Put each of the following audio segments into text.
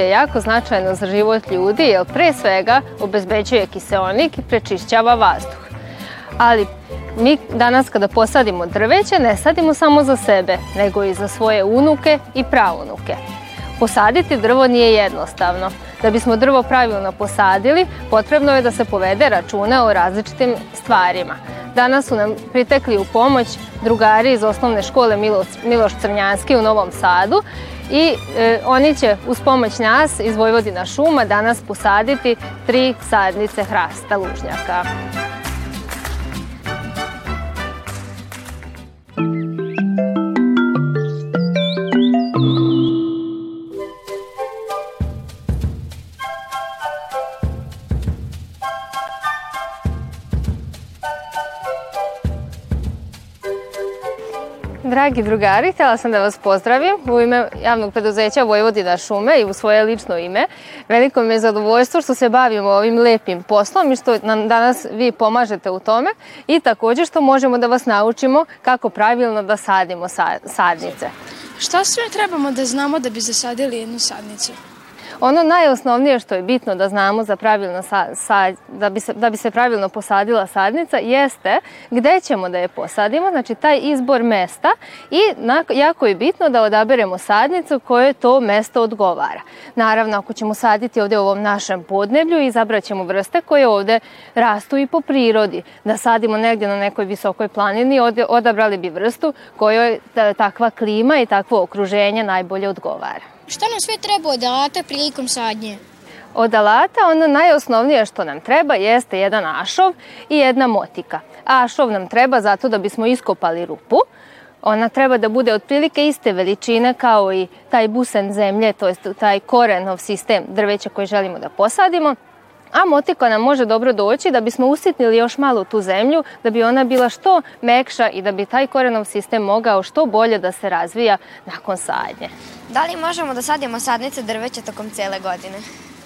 je jako značajno za život ljudi jer pre svega obezbeđuje kiseonik i prečišćava vazduh. Ali mi danas kada posadimo drveće ne sadimo samo za sebe, nego i za svoje unuke i praunuke. Posaditi drvo nije jednostavno. Da bismo drvo pravilno posadili, potrebno je da se povede računa o različitim stvarima. Danas su nam pritekli u pomoć drugari iz osnovne škole Miloš Crnjanski u Novom Sadu i e, oni će uz pomoć nas iz Vojvodina šuma danas posaditi tri sadnice hrasta lužnjaka. Dragi drugari, htjela sam da vas pozdravim u ime javnog preduzeća Vojvodina šume i u svoje lično ime. Veliko mi je zadovoljstvo što se bavimo ovim lepim poslom i što nam danas vi pomažete u tome i takođe što možemo da vas naučimo kako pravilno da sadimo sadnice. Šta sve trebamo da znamo da bi zasadili jednu sadnicu? Ono najosnovnije što je bitno da znamo za pravilno sa, sa, da, bi se, da bi se pravilno posadila sadnica jeste gde ćemo da je posadimo, znači taj izbor mesta i na, jako je bitno da odaberemo sadnicu koje to mesto odgovara. Naravno, ako ćemo saditi ovde u ovom našem podneblju, izabrat ćemo vrste koje ovde rastu i po prirodi. Da sadimo negde na nekoj visokoj planini, od, odabrali bi vrstu kojoj takva klima i takvo okruženje najbolje odgovara. Šta nam sve treba od alata prilikom sadnje? Od alata ono najosnovnije što nam treba jeste jedan ašov i jedna motika. Ašov nam treba zato da bismo iskopali rupu. Ona treba da bude otprilike iste veličine kao i taj busen zemlje, to je taj korenov sistem drveća koji želimo da posadimo a motika nam može dobro doći da bismo usitnili još malo tu zemlju, da bi ona bila što mekša i da bi taj korenov sistem mogao što bolje da se razvija nakon sadnje. Da li možemo da sadimo sadnice drveća tokom cele godine?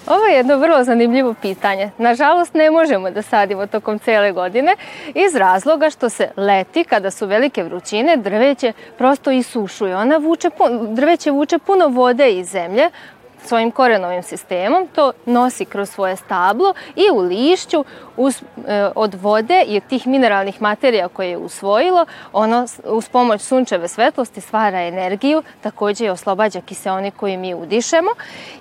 Ovo je jedno vrlo zanimljivo pitanje. Nažalost, ne možemo da sadimo tokom cele godine iz razloga što se leti, kada su velike vrućine, drveće prosto isušuje. Ona vuče, drveće vuče puno vode iz zemlje, svojim korenovim sistemom, to nosi kroz svoje stablo i u lišću uz, e, od vode i od tih mineralnih materija koje je usvojilo, ono uz pomoć sunčeve svetlosti stvara energiju, takođe i oslobađa kiseonik koji mi udišemo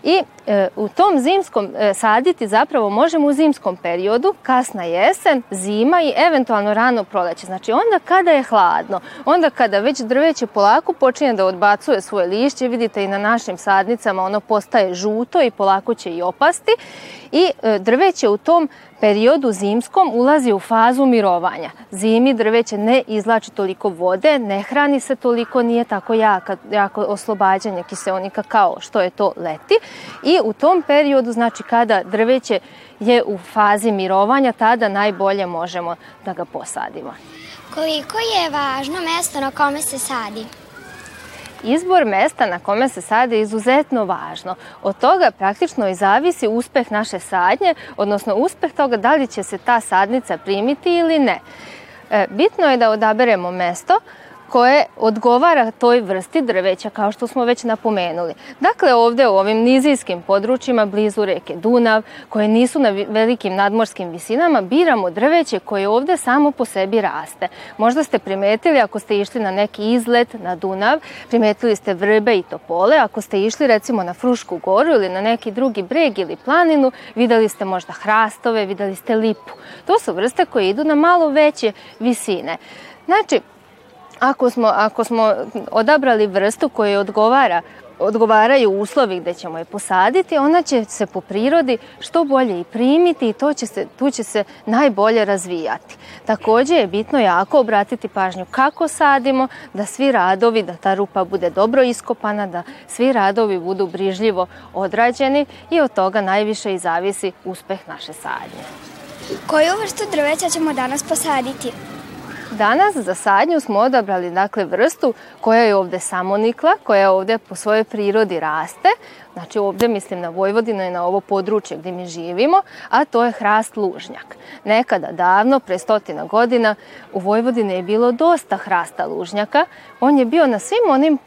i e, u tom zimskom e, saditi zapravo možemo u zimskom periodu, kasna jesen, zima i eventualno rano proleće. Znači onda kada je hladno, onda kada već drveće polako počinje da odbacuje svoje lišće, vidite i na našim sadnicama ono post postaje žuto i polako će i opasti i e, drveće u tom periodu zimskom ulazi u fazu mirovanja. Zimi drveće ne izlači toliko vode, ne hrani se toliko, nije tako jaka, jako oslobađanje kiseonika kao što je to leti. I u tom periodu, znači kada drveće je u fazi mirovanja, tada najbolje možemo da ga posadimo. Koliko je važno mesto na kome se sadi? Izbor mesta na kome se sade je izuzetno važno. Od toga praktično i zavisi uspeh naše sadnje, odnosno uspeh toga da li će se ta sadnica primiti ili ne. E, bitno je da odaberemo mesto koje odgovara toj vrsti drveća, kao što smo već napomenuli. Dakle, ovde u ovim nizijskim područjima, blizu reke Dunav, koje nisu na velikim nadmorskim visinama, biramo drveće koje ovde samo po sebi raste. Možda ste primetili, ako ste išli na neki izlet na Dunav, primetili ste vrbe i topole, ako ste išli recimo na Frušku goru ili na neki drugi breg ili planinu, videli ste možda hrastove, videli ste lipu. To su vrste koje idu na malo veće visine. Znači, Ako smo, ako smo odabrali vrstu koja odgovara odgovaraju uslovi gde ćemo je posaditi, ona će se po prirodi što bolje i primiti i to će se, tu će se najbolje razvijati. Takođe je bitno jako obratiti pažnju kako sadimo, da svi radovi, da ta rupa bude dobro iskopana, da svi radovi budu brižljivo odrađeni i od toga najviše i zavisi uspeh naše sadnje. Koju vrstu drveća ćemo danas posaditi? Danas za sadnju smo odabrali dakle, vrstu koja je ovde samonikla, koja ovde po svojoj prirodi raste, Znači ovde mislim na Vojvodinu i na ovo područje gde mi živimo, a to je hrast lužnjak. Nekada davno, pre stotina godina, u Vojvodini je bilo dosta hrasta lužnjaka. On je bio na svim onim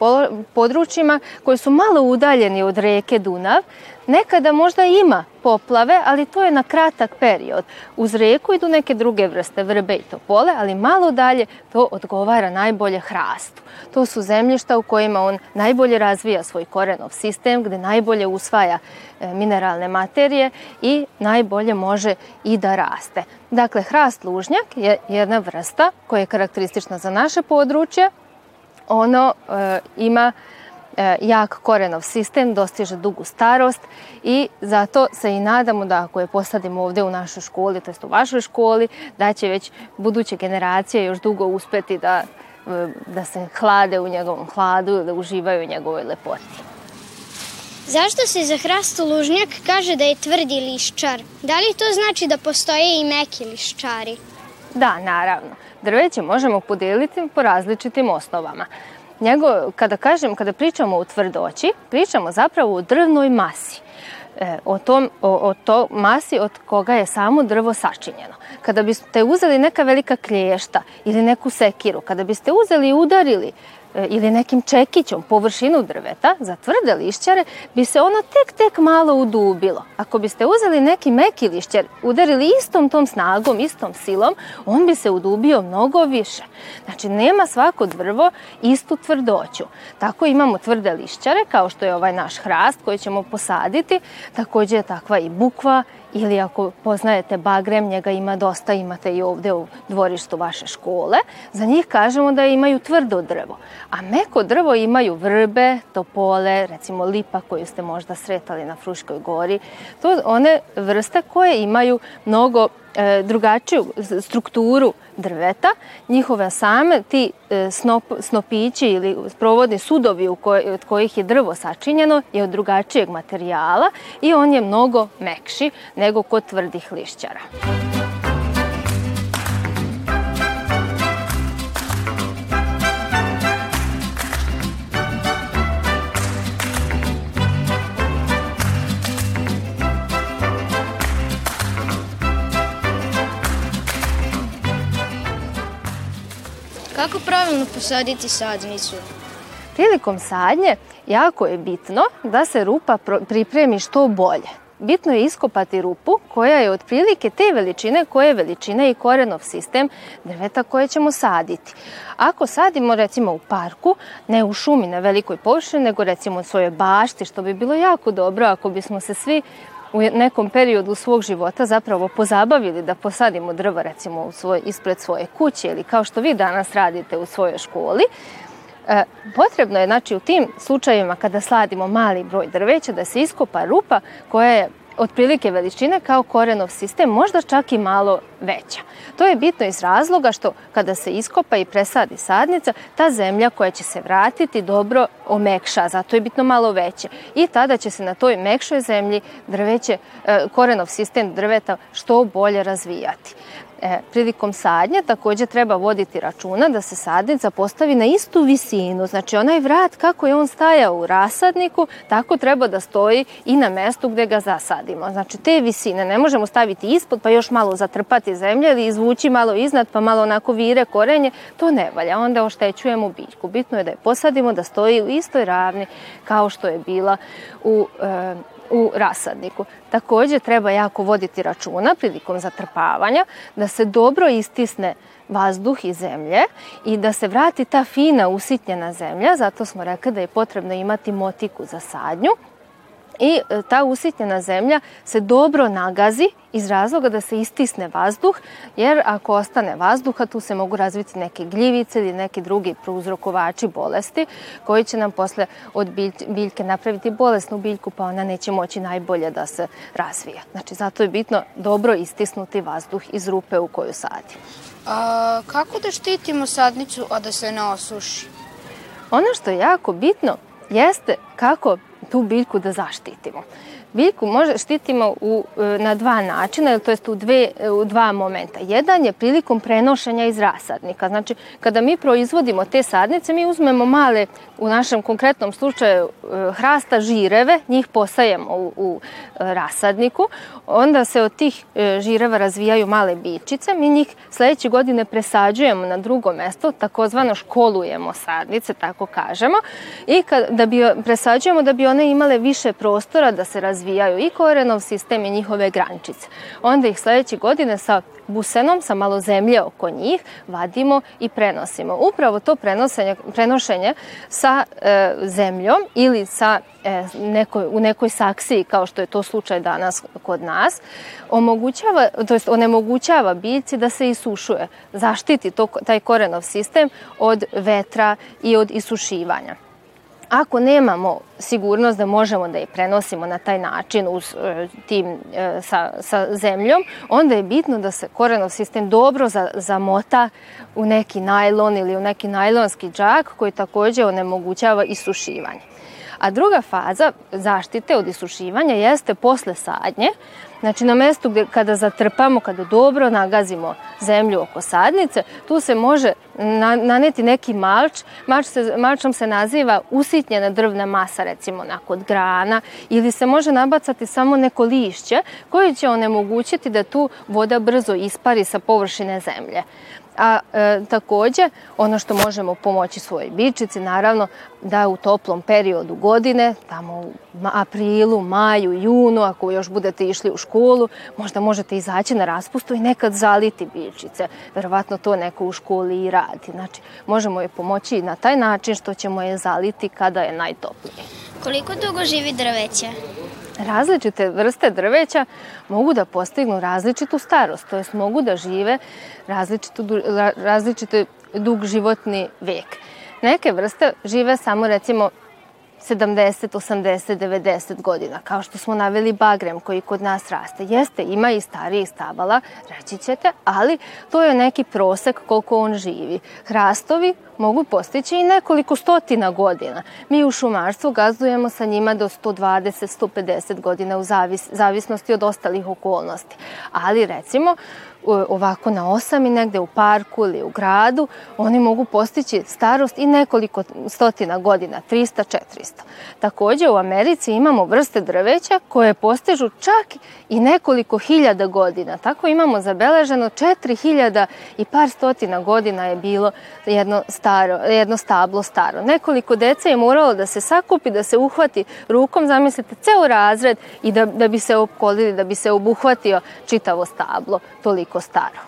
područjima koji su malo udaljeni od reke Dunav. Nekada možda ima poplave, ali to je na kratak period. Uz reku idu neke druge vrste vrbe i topole, ali malo dalje to odgovara najbolje hrastu. To su zemljišta u kojima on najbolje razvija svoj korenov sistem, gde najbolje najbolje usvaja e, mineralne materije i najbolje može i da raste. Dakle, hrast lužnjak je jedna vrsta koja je karakteristična za naše područje. Ono e, ima e, jak korenov sistem, dostiže dugu starost i zato se i nadamo da ako je posadimo ovde u našoj školi, to jest u vašoj školi, da će već buduće generacije još dugo uspeti da e, da se hlade u njegovom hladu i da uživaju u njegovoj lepoti. Zašto se za hrast lužnjak kaže da je tvrdi liščar? Da li to znači da postoje i meki liščari? Da, naravno. Drveće možemo podeliti po različitim osnovama. Njego, kada kažem, kada pričamo o tvrdoći, pričamo zapravo o drvnoj masi. E, o, tom, o, o to masi od koga je samo drvo sačinjeno. Kada biste uzeli neka velika klješta ili neku sekiru, kada biste uzeli i udarili E, ili nekim čekićom površinu drveta za tvrde lišćare bi se ono tek tek malo udubilo. Ako biste uzeli neki meki lišćar, udarili istom tom snagom, istom silom, on bi se udubio mnogo više. Znači nema svako drvo istu tvrdoću. Tako imamo tvrde lišćare kao što je ovaj naš hrast koji ćemo posaditi, takođe je takva i bukva ili ako poznajete bagrem, njega ima dosta, imate i ovde u dvorištu vaše škole, za njih kažemo da imaju tvrdo drvo. A meko drvo imaju vrbe, topole, recimo lipa koju ste možda sretali na Fruškoj gori. To one vrste koje imaju mnogo e, drugačiju strukturu drveta. Njihove same, ti e, snop, snopići ili provodni sudovi u koj, od kojih je drvo sačinjeno je od drugačijeg materijala i on je mnogo mekši nego kod tvrdih lišćara. Muzika ponovno posaditi sadnicu. Prilikom sadnje jako je bitno da se rupa pripremi što bolje. Bitno je iskopati rupu koja je otprilike te veličine koje je veličina i korenov sistem drveta koje ćemo saditi. Ako sadimo recimo u parku, ne u šumi na velikoj površini, nego recimo u svojoj bašti, što bi bilo jako dobro ako bismo se svi u nekom periodu svog života zapravo pozabavili da posadimo drva recimo u svoj, ispred svoje kuće ili kao što vi danas radite u svojoj školi, e, potrebno je znači, u tim slučajevima kada sladimo mali broj drveća da se iskopa rupa koja je otprilike veličine kao korenov sistem, možda čak i malo veća. To je bitno iz razloga što kada se iskopa i presadi sadnica, ta zemlja koja će se vratiti dobro omekša, zato je bitno malo veće. I tada će se na toj mekšoj zemlji drveće, e, korenov sistem drveta što bolje razvijati. E, prilikom sadnje takođe treba voditi računa da se sadnica postavi na istu visinu, znači onaj vrat kako je on stajao u rasadniku, tako treba da stoji i na mestu gde ga zasadimo. Znači te visine ne možemo staviti ispod pa još malo zatrpati zemlje ili izvući malo iznad pa malo onako vire korenje, to ne valja, onda oštećujemo biljku. Bitno je da je posadimo da stoji u istoj ravni kao što je bila u e, u rasadniku. Takođe treba jako voditi računa prilikom zatrpavanja da se dobro istisne vazduh i zemlje i da se vrati ta fina usitnjena zemlja, zato smo rekli da je potrebno imati motiku za sadnju i e, ta usitnjena zemlja se dobro nagazi iz razloga da se istisne vazduh, jer ako ostane vazduha tu se mogu razviti neke gljivice ili neki drugi prouzrokovači bolesti koji će nam posle od biljke napraviti bolesnu biljku pa ona neće moći najbolje da se razvija. Znači zato je bitno dobro istisnuti vazduh iz rupe u koju sadi. A, kako da štitimo sadnicu, a da se ne osuši? Ono što je jako bitno jeste kako tu biljku da zaštitimo. Biljku može štitimo u, e, na dva načina, to jest u, dve, e, u dva momenta. Jedan je prilikom prenošenja iz rasadnika. Znači, kada mi proizvodimo te sadnice, mi uzmemo male, u našem konkretnom slučaju e, hrasta žireve, njih posajemo u, u rasadniku, onda se od tih žireva razvijaju male bičice, mi njih sledeće godine presađujemo na drugo mesto, takozvano školujemo sadnice, tako kažemo, i kad, da bi presađujemo da bi one imale više prostora da se razvijaju razvijaju i korenov sistem i njihove grančice. Onda ih sledeće godine sa busenom, sa malo zemlje oko njih, vadimo i prenosimo. Upravo to prenosenje, prenošenje sa e, zemljom ili sa e, nekoj, u nekoj saksiji, kao što je to slučaj danas kod nas, omogućava, to jest onemogućava biljci da se isušuje, zaštiti to, taj korenov sistem od vetra i od isušivanja. Ako nemamo sigurnost da možemo da je prenosimo na taj način uz e, tim e, sa, sa zemljom, onda je bitno da se korenov sistem dobro zamota u neki najlon ili u neki najlonski džak koji takođe onemogućava isušivanje. A druga faza zaštite od isušivanja jeste posle sadnje, Znači na mestu gde, kada zatrpamo, kada dobro nagazimo zemlju oko sadnice, tu se može na, naneti neki malč. Malč se, malčom se naziva usitnjena drvna masa, recimo onako od grana, ili se može nabacati samo neko lišće koje će onemogućiti da tu voda brzo ispari sa površine zemlje a e, takođe ono što možemo pomoći svojoj bičici, naravno da u toplom periodu godine, tamo u aprilu, maju, junu, ako još budete išli u školu, možda možete izaći na raspustu i nekad zaliti bičice. Verovatno to neko u školi i radi. Znači, možemo je pomoći na taj način što ćemo je zaliti kada je najtoplije. Koliko dugo živi drveće? Različite vrste drveća mogu da postignu različitu starost, to jest mogu da žive različito, različito dug životni vek. Neke vrste žive samo recimo 70, 80, 90 godina, kao što smo naveli bagrem koji kod nas raste. Jeste, ima i starijih stabala, reći ćete, ali to je neki prosek koliko on živi. Hrastovi mogu postići i nekoliko stotina godina. Mi u šumarstvu gazdujemo sa njima do 120-150 godina u zavis, zavisnosti od ostalih okolnosti. Ali recimo, ovako na osami negde u parku ili u gradu, oni mogu postići starost i nekoliko stotina godina, 300, 400. Takođe u Americi imamo vrste drveća koje postižu čak i nekoliko hiljada godina. Tako imamo zabeleženo 4000 i par stotina godina je bilo jedno, staro, jedno stablo staro. Nekoliko deca je moralo da se sakupi, da se uhvati rukom, zamislite, ceo razred i da, da bi se opkolili, da bi se obuhvatio čitavo stablo. Toliko toliko staro.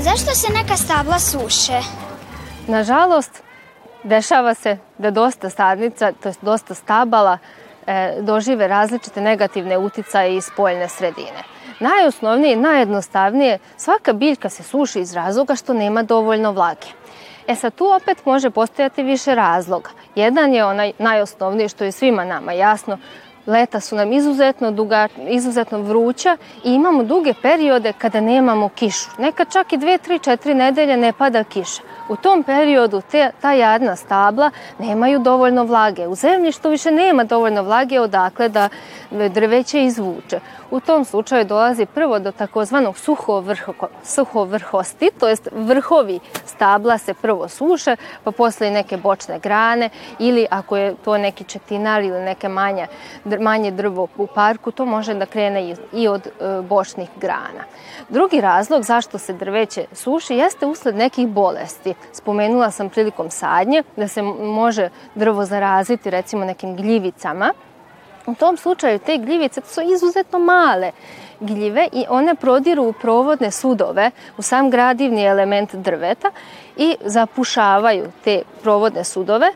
Zašto se neka stabla suše? Nažalost, dešava se da dosta sadnica, to je dosta stabala, E, dožive različite negativne uticaje iz spoljne sredine. Najosnovnije i najjednostavnije, svaka biljka se suši iz razloga što nema dovoljno vlage. E sad, tu opet može postojati više razloga. Jedan je onaj najosnovniji što je svima nama jasno, leta su nam izuzetno, duga, izuzetno vruća i imamo duge periode kada nemamo kišu. Neka čak i dve, tri, četiri nedelje ne pada kiša. U tom periodu te, ta jadna stabla nemaju dovoljno vlage. U zemljištu više nema dovoljno vlage odakle da drveće izvuče. U tom slučaju dolazi prvo do takozvanog suho, suho vrhosti, to jest vrhovi stabla se prvo suše, pa posle i neke bočne grane ili ako je to neki četinar ili neka manja manje drvo u parku, to može da krene i od e, bočnih grana. Drugi razlog zašto se drveće suši jeste usled nekih bolesti. Spomenula sam prilikom sadnje da se može drvo zaraziti recimo nekim gljivicama. U tom slučaju te gljivice su izuzetno male gljive i one prodiru u provodne sudove, u sam gradivni element drveta i zapušavaju te provodne sudove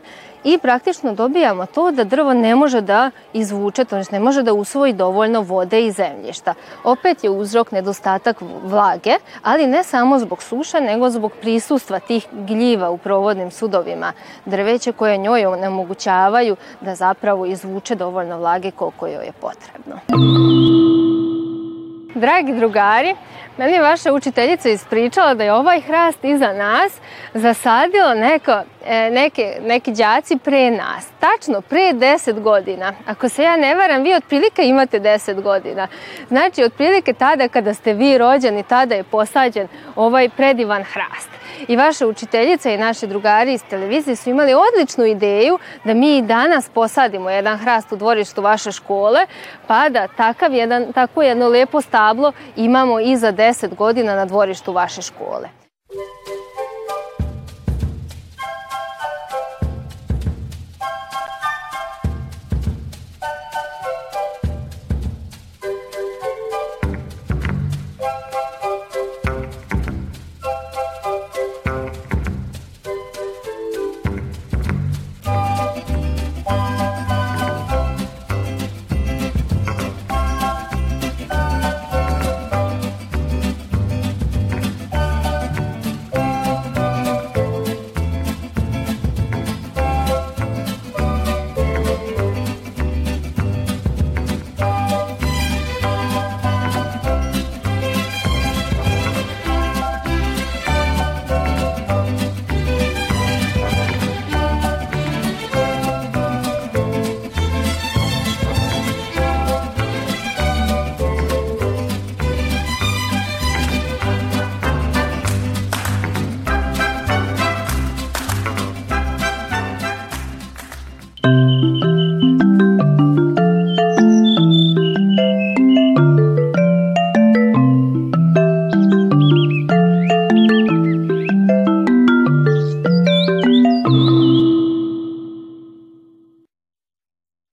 i praktično dobijamo to da drvo ne može da izvuče, to ne može da usvoji dovoljno vode i zemljišta. Opet je uzrok nedostatak vlage, ali ne samo zbog suša, nego zbog prisustva tih gljiva u provodnim sudovima drveće koje njoj onemogućavaju da zapravo izvuče dovoljno vlage koliko joj je potrebno. Dragi drugari, meni je vaša učiteljica ispričala da je ovaj hrast iza nas zasadilo neko E, neke, neki đaci pre nas, tačno pre 10 godina, ako se ja ne varam, vi otprilike imate 10 godina. Znači, otprilike tada kada ste vi rođeni, tada je posađen ovaj predivan hrast. I vaša učiteljica i naši drugari iz televizije su imali odličnu ideju da mi i danas posadimo jedan hrast u dvorištu vaše škole, pa da takav jedan, tako jedno lepo stablo imamo i za 10 godina na dvorištu vaše škole.